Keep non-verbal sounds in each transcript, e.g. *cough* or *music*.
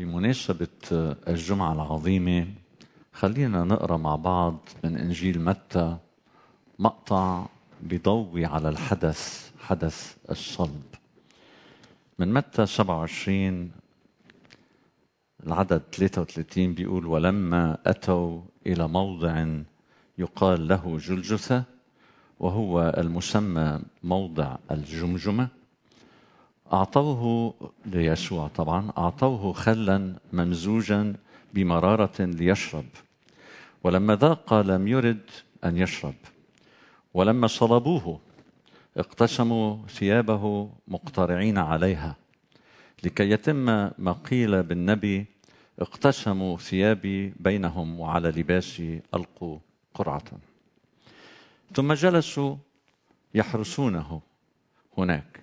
بمناسبة الجمعة العظيمة خلينا نقرأ مع بعض من إنجيل متى مقطع بضوي على الحدث حدث الصلب. من متى 27 العدد 33 بيقول ولما أتوا إلى موضع يقال له جلجثة وهو المسمى موضع الجمجمة أعطوه ليسوع طبعا أعطوه خلا ممزوجا بمرارة ليشرب. ولما ذاق لم يرد أن يشرب. ولما صلبوه اقتسموا ثيابه مقترعين عليها. لكي يتم ما قيل بالنبي اقتسموا ثيابي بينهم وعلى لباسي ألقوا قرعة. ثم جلسوا يحرسونه هناك.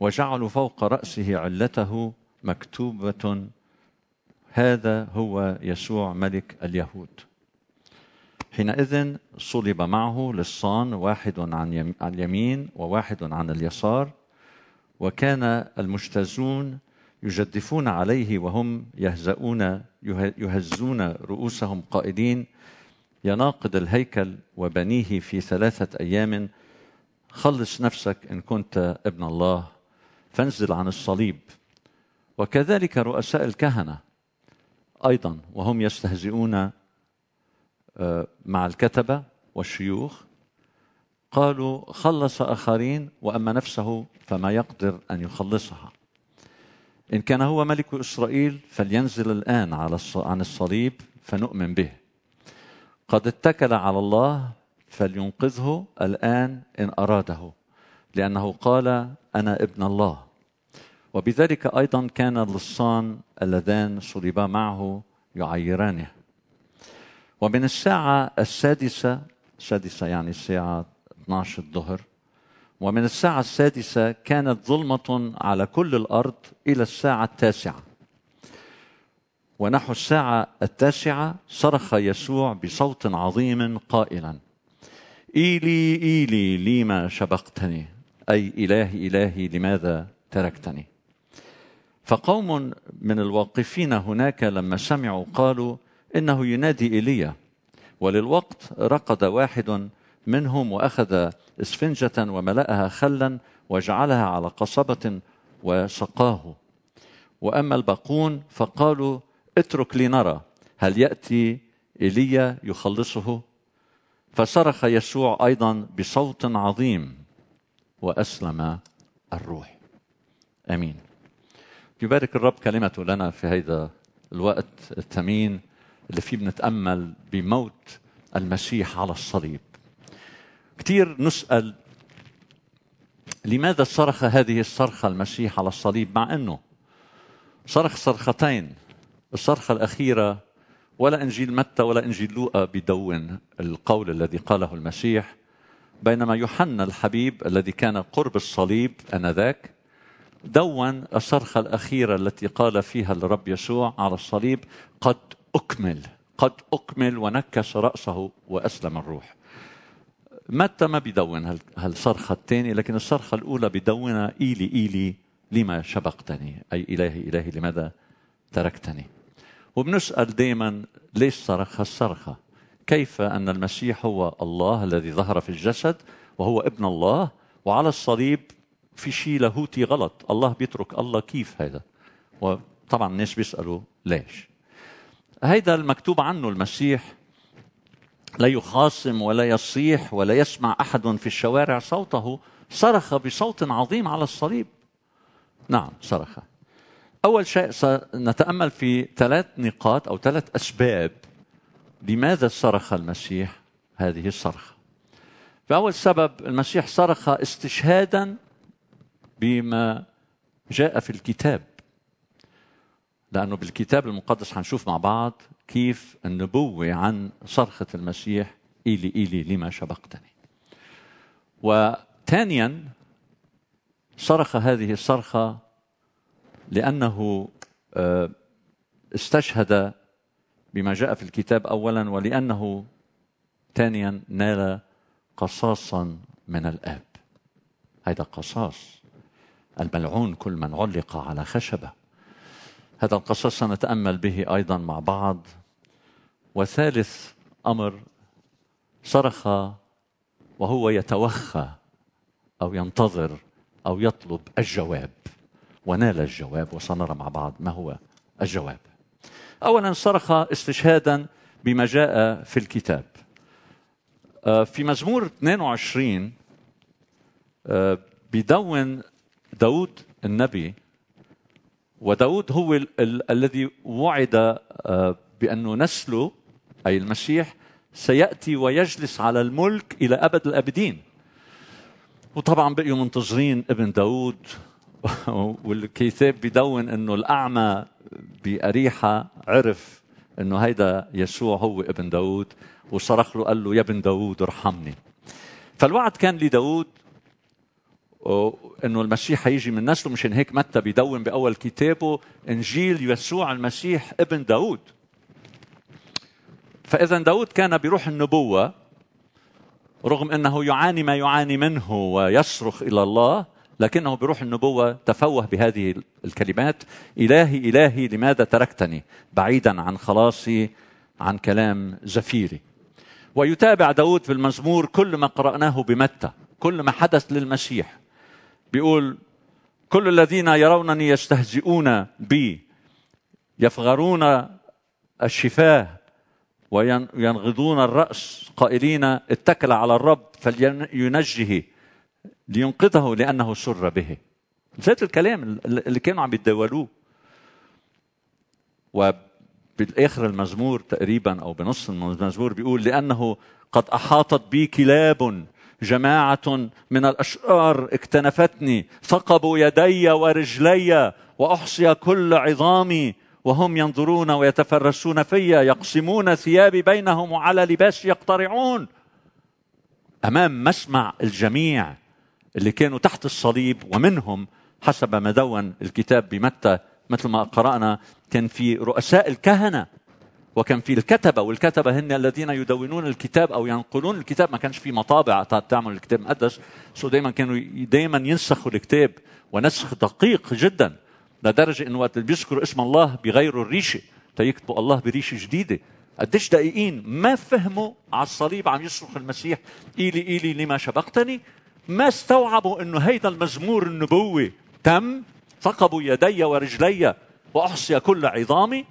وجعلوا فوق رأسه علته مكتوبة هذا هو يسوع ملك اليهود. حينئذ صلب معه لصان واحد عن اليمين وواحد عن اليسار وكان المجتازون يجدفون عليه وهم يهزؤون يهزون رؤوسهم قائلين يا ناقد الهيكل وبنيه في ثلاثة أيام. خلص نفسك إن كنت ابن الله. فانزل عن الصليب. وكذلك رؤساء الكهنة أيضا وهم يستهزئون آه، مع الكتبة والشيوخ. قالوا خلص آخرين وأما نفسه فما يقدر أن يخلصها. إن كان هو ملك إسرائيل فلينزل الآن على عن الصليب فنؤمن به. قد اتكل على الله فلينقذه الآن إن أراده لأنه قال أنا ابن الله. وبذلك أيضا كان اللصان اللذان صلبا معه يعيرانه. ومن الساعة السادسة السادسة يعني الساعة 12 الظهر ومن الساعة السادسة كانت ظلمة على كل الأرض إلى الساعة التاسعة. ونحو الساعة التاسعة صرخ يسوع بصوت عظيم قائلا إيلي إيلي لما شبقتني؟ أي إلهي إلهي لماذا تركتني؟ فقوم من الواقفين هناك لما سمعوا قالوا إنه ينادي إيليا. وللوقت رقد واحد منهم وأخذ إسفنجة وملأها خلا وجعلها على قصبة وسقاه. وأما الباقون فقالوا اترك لنرى هل يأتي إيليا يخلصه؟ فصرخ يسوع أيضا بصوت عظيم وأسلم الروح. آمين. يبارك الرب كلمته لنا في هذا الوقت الثمين اللي فيه بنتأمل بموت المسيح على الصليب. كثير نسأل لماذا صرخ هذه الصرخة المسيح على الصليب؟ مع أنه صرخ صرختين الصرخة الأخيرة ولا إنجيل متى ولا إنجيل لوقا بدون القول الذي قاله المسيح بينما يوحنا الحبيب الذي كان قرب الصليب آنذاك دون الصرخة الأخيرة التي قال فيها الرب يسوع على الصليب قد أكمل قد أكمل ونكس رأسه وأسلم الروح. متى ما بيدون هالصرخة الثانية لكن الصرخة الأولى بدونها إيلي إيلي لما شبقتني؟ أي إلهي إلهي لماذا تركتني؟ وبنسأل دائما ليش صرخ هالصرخة؟ كيف أن المسيح هو الله الذي ظهر في الجسد وهو ابن الله وعلى الصليب في شيء لاهوتي غلط. الله بيترك. الله كيف هذا؟ وطبعا الناس بيسألوا ليش. هيدا المكتوب عنه المسيح. لا يخاصم ولا يصيح ولا يسمع أحد في الشوارع صوته. صرخ بصوت عظيم على الصليب. نعم صرخ. أول شيء نتامل في ثلاث نقاط أو ثلاث أسباب لماذا صرخ المسيح هذه الصرخة. فأول سبب المسيح صرخ استشهادا بما جاء في الكتاب. لأنه بالكتاب المقدس حنشوف مع بعض كيف النبوة عن صرخة المسيح إيلي إيلي لما شبقتني. وثانيا صرخ هذه الصرخة لأنه آه، استشهد بما جاء في الكتاب أولا ولأنه ثانيا نال قصاصا من الآب. هذا قصاص. الملعون كل من علق على خشبة. هذا القصص سنتأمل به أيضا مع بعض. وثالث أمر صرخ وهو يتوخى أو ينتظر أو يطلب الجواب. ونال الجواب وسنرى مع بعض ما هو الجواب. اولا صرخ استشهادا بما جاء في الكتاب. آه، في مزمور 22 آه، بدون داود النبي وداود هو ال ال الذي وعد آه، بأنه نسله أي المسيح سيأتي ويجلس على الملك إلى أبد الأبدين. وطبعا بقيوا منتظرين ابن داود *laughs* والكتاب بدون إنه الأعمى بأريحة عرف إنه هيدا يسوع هو ابن داود. وصرخ له قال له يا ابن داود ارحمني. فالوعد كان لداود إنه المسيح حيجي من نسله مشان هيك متى بدون بأول كتابه إنجيل يسوع المسيح ابن داود. فإذا داود كان بروح النبوة رغم إنه يعاني ما يعاني منه ويصرخ إلى الله لكنه بروح النبوة تفوه بهذه الكلمات إلهي إلهي لماذا تركتني؟ بعيدا عن خلاصي عن كلام زفيري. ويتابع داود في المزمور كل ما قرأناه بمتى كل ما حدث للمسيح. بيقول كل الذين يرونني يستهزئون بي يفغرون الشفاه وينغضون الرأس قائلين اتكل على الرب فلينجه لينقذه لأنه سر به. ذات الكلام اللي كانوا عم يتداولوه. وبالآخر المزمور تقريبا أو بنص المزمور بيقول لأنه قد أحاطت بي كلاب جماعة من الأشرار اكتنفتني ثقبوا يدي ورجلي وأحصي كل عظامي وهم ينظرون ويتفرسون في يقسمون ثيابي بينهم وعلى لباس يقترعون. أمام مسمع الجميع اللي كانوا تحت الصليب ومنهم حسب ما دون الكتاب بمتى مثل ما قرأنا كان في رؤساء الكهنة. وكان في الكتبة والكتبة هن الذين يدونون الكتاب أو ينقلون الكتاب. ما كانش في مطابع تعمل الكتاب المقدس. سو دائما كانوا دائما ينسخوا الكتاب ونسخ دقيق جدا لدرجة إنه وقت بيذكروا اسم الله بيغيروا الريشة تيكتبوا الله بريشة جديدة. قديش دقيقين ما فهموا على الصليب عم يصرخ المسيح. إيلي إيلي لما شبقتني؟ ما استوعبوا إنه هيدا المزمور النبوي تم ثقبوا يدي ورجلي وأحصي كل عظامي؟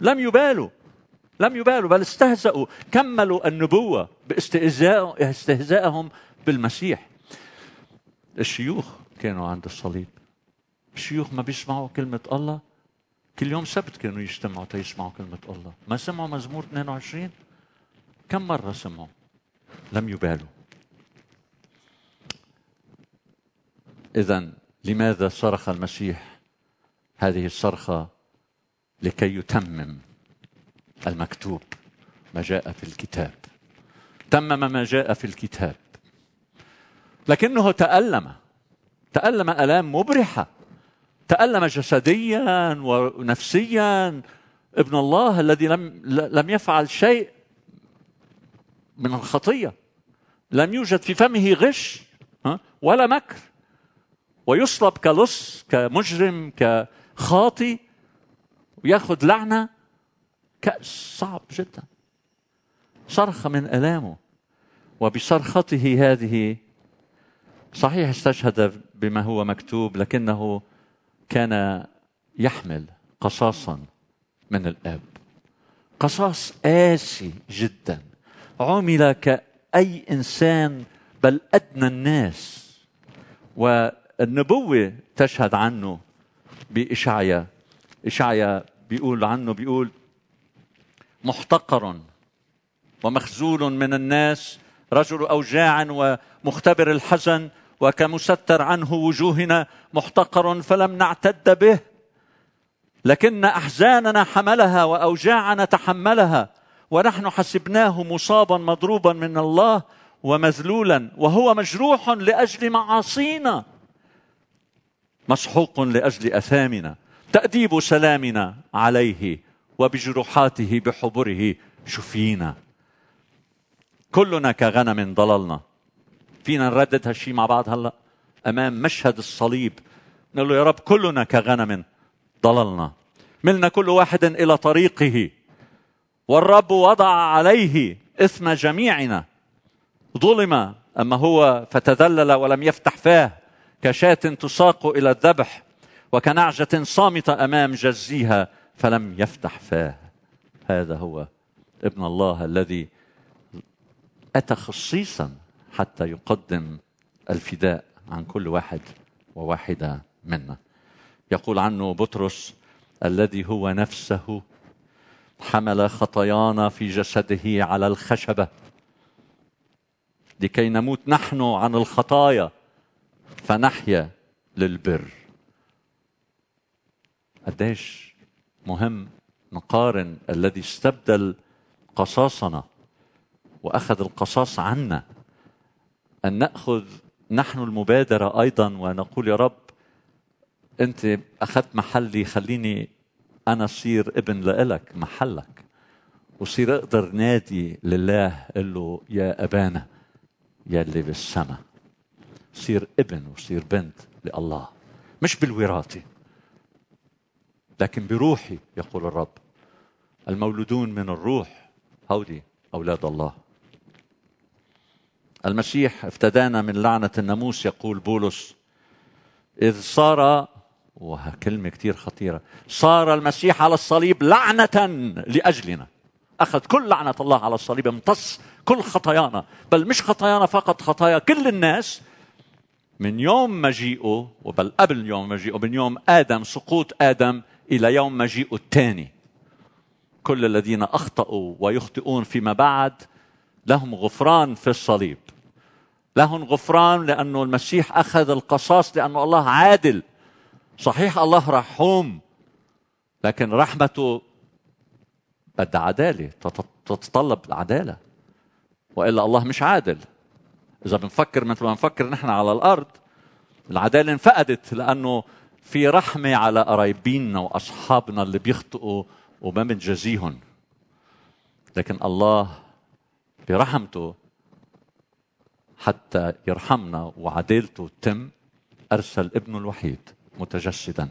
لم يبالوا. لم يبالوا بل استهزأوا كملوا النبوة باستهزاء استهزائهم بالمسيح. الشيوخ كانوا عند الصليب. الشيوخ ما بيسمعوا كلمة الله. كل يوم سبت كانوا يجتمعوا تيسمعوا كلمة الله. ما سمعوا مزمور 22 كم مرة سمعوا؟ لم يبالوا. إذا لماذا صرخ المسيح هذه الصرخة؟ لكي يتمم. المكتوب ما جاء في الكتاب. تمم ما جاء في الكتاب. لكنه تألم. تألم آلام مبرحة. تألم جسديا ونفسيا. ابن الله الذي لم لم يفعل شيء من الخطية. لم يوجد في فمه غش ولا مكر. ويصلب كلص كمجرم كخاطي ويأخذ لعنة. كأس صعب جدا. صرخ من ألامه وبصرخته هذه صحيح استشهد بما هو مكتوب لكنه كان يحمل قصاصا من الآب. قصاص قاسي جدا. عمل كأي إنسان بل أدنى الناس. والنبوة تشهد عنه بإشعيا. إشعيا بيقول عنه بيقول محتقر ومخزول من الناس رجل أوجاع ومختبر الحزن وكمستر عنه وجوهنا محتقر فلم نعتد به. لكن أحزاننا حملها وأوجاعنا تحملها ونحن حسبناه مصابا مضروبا من الله ومذلولا وهو مجروح لأجل معاصينا مسحوق لأجل أثامنا تأديب سلامنا عليه. وبجروحاته بحبره. شفينا. كلنا كغنم ضللنا. فينا نردد هالشيء مع بعض هلا؟ أمام مشهد الصليب. نقول له يا رب كلنا كغنم ضللنا. ملنا كل واحد إلى طريقه. والرب وضع عليه إثم جميعنا. ظلم أما هو فتذلل ولم يفتح فاه. كشاة تساق إلى الذبح وكنعجة صامتة أمام جزيها. فلم يفتح فاه. هذا هو ابن الله الذي أتى خصيصا حتى يقدم الفداء عن كل واحد وواحدة منا. يقول عنه بطرس الذي هو نفسه حمل خطايانا في جسده على الخشبة. لكي نموت نحن عن الخطايا فنحيا للبر. قديش مهم نقارن الذي استبدل قصاصنا وأخذ القصاص عنا. أن نأخذ نحن المبادرة أيضا ونقول يا رب أنت أخذت محلي خليني أنا أصير ابن لإلك محلك. وصير أقدر نادي لله قل له يا أبانا يا اللي بالسماء صير ابن وصير بنت لله مش بالوراثة. لكن بروحي يقول الرب. المولودون من الروح. هودي أولاد الله. المسيح افتدانا من لعنة الناموس يقول بولس. إذ صار وكلمة كثير خطيرة. صار المسيح على الصليب لعنة لأجلنا. أخذ كل لعنة الله على الصليب امتص كل خطايانا. بل مش خطايانا فقط خطايا كل الناس. من يوم مجيئه وبل قبل يوم مجيئه من يوم آدم سقوط آدم إلى يوم مجيئه الثاني. كل الذين أخطأوا ويخطئون فيما بعد لهم غفران في الصليب. لهم غفران لأنه المسيح أخذ القصاص لأنه الله عادل. صحيح الله رحوم لكن رحمته بدها عدالة تتطلب العدالة. وإلا الله مش عادل. إذا بنفكر مثل ما بنفكر نحن على الأرض العدالة انفقدت لأنه في رحمة على قرايبيننا وأصحابنا اللي بيخطئوا وما بنجازيهم. لكن الله برحمته حتى يرحمنا وعدالته تتم أرسل ابنه الوحيد متجسدا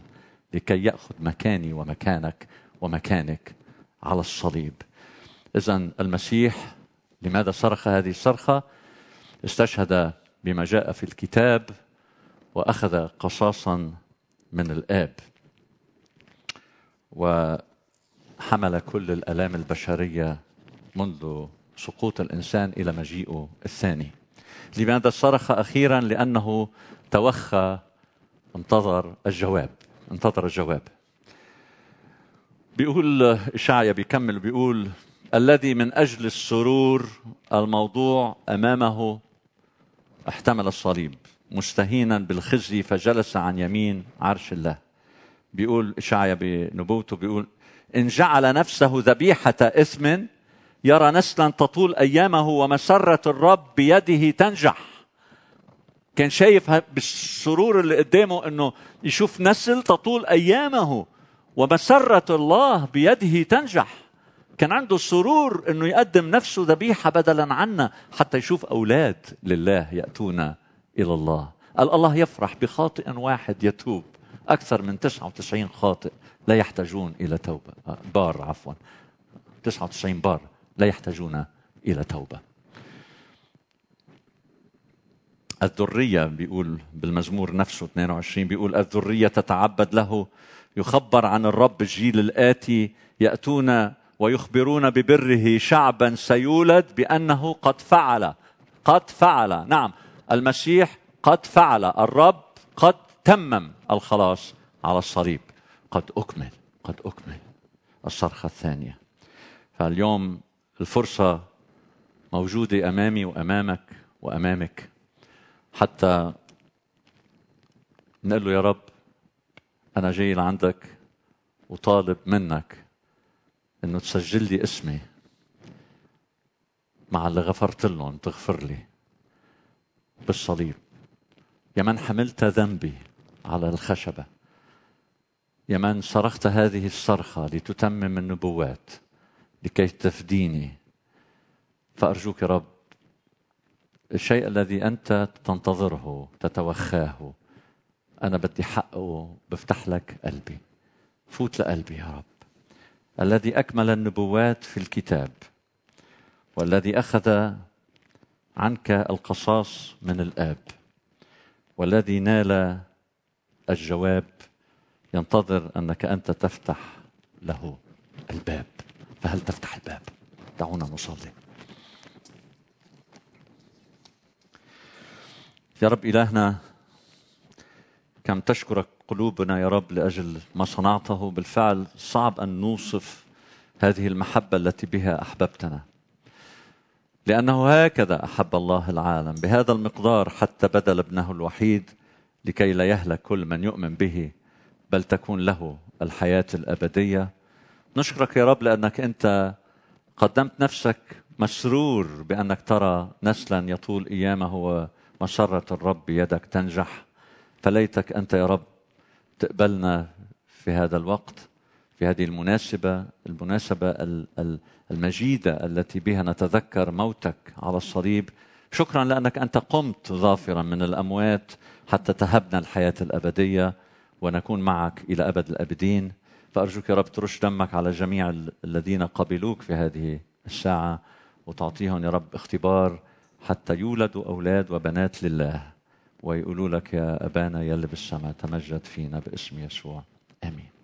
لكي يأخذ مكاني ومكانك ومكانك على الصليب. اذا المسيح لماذا صرخ هذه الصرخة؟ استشهد بما جاء في الكتاب وأخذ قصاصا من الآب. وحمل كل الآلام البشرية منذ سقوط الإنسان إلى مجيئه الثاني. لماذا صرخ أخيرا؟ لأنه توخى انتظر الجواب انتظر الجواب. بيقول إشعيا بيكمل بيقول الذي من أجل السرور الموضوع أمامه احتمل الصليب. مستهينا بالخزي فجلس عن يمين عرش الله. بيقول إشعيا بنبوته بيقول إن جعل نفسه ذبيحة إثم يرى نسلا تطول أيامه ومسرة الرب بيده تنجح. كان شايف بالسرور اللي قدامه إنه يشوف نسل تطول أيامه ومسرة الله بيده تنجح. كان عنده سرور إنه يقدم نفسه ذبيحة بدلا عنا حتى يشوف أولاد لله ياتون إلى الله. قال الله يفرح بخاطئ واحد يتوب. أكثر من 99 خاطئ لا يحتاجون إلى توبة. بار عفوا. 99 بار لا يحتاجون إلى توبة. الذرية بيقول بالمزمور نفسه 22 بيقول الذرية تتعبد له يخبر عن الرب الجيل الآتي يأتون ويخبرون ببره شعبا سيولد بأنه قد فعل قد فعل. نعم المسيح قد فعل الرب قد تمم الخلاص على الصليب. قد أكمل قد أكمل الصرخة الثانية. فاليوم الفرصة موجودة أمامي وأمامك وأمامك. حتى نقول له يا رب أنا جاي لعندك وطالب منك إنه تسجل لي اسمي مع اللي غفرت لهم تغفر لي. بالصليب. يا من حملت ذنبي على الخشبة. يا من صرخت هذه الصرخة لتتمم النبوات لكي تفديني. فأرجوك يا رب الشيء الذي أنت تنتظره تتوخاه أنا بدي حقه بفتح لك قلبي. فوت لقلبي يا رب. الذي أكمل النبوات في الكتاب والذي أخذ عنك القصاص من الآب والذي نال الجواب ينتظر أنك أنت تفتح له الباب. فهل تفتح الباب؟ دعونا نصلي. يا رب إلهنا كم تشكرك قلوبنا يا رب لأجل ما صنعته. بالفعل صعب أن نوصف هذه المحبة التي بها أحببتنا. لأنه هكذا أحب الله العالم بهذا المقدار حتى بذل ابنه الوحيد لكي لا يهلك كل من يؤمن به بل تكون له الحياة الأبدية. نشكرك يا رب لأنك أنت قدمت نفسك مسرور بأنك ترى نسلا يطول أيامه ومسره الرب بيدك تنجح. فليتك أنت يا رب تقبلنا في هذا الوقت. في هذه المناسبة المناسبة المجيدة التي بها نتذكر موتك على الصليب. شكرا لأنك أنت قمت ظافرا من الأموات حتى تهبنا الحياة الأبدية ونكون معك إلى أبد الأبدين. فأرجوك يا رب ترش دمك على جميع الذين قبلوك في هذه الساعة وتعطيهم يا رب اختبار حتى يولدوا أولاد وبنات لله ويقولوا لك يا أبانا يلي بالسماء تمجد فينا باسم يسوع. آمين.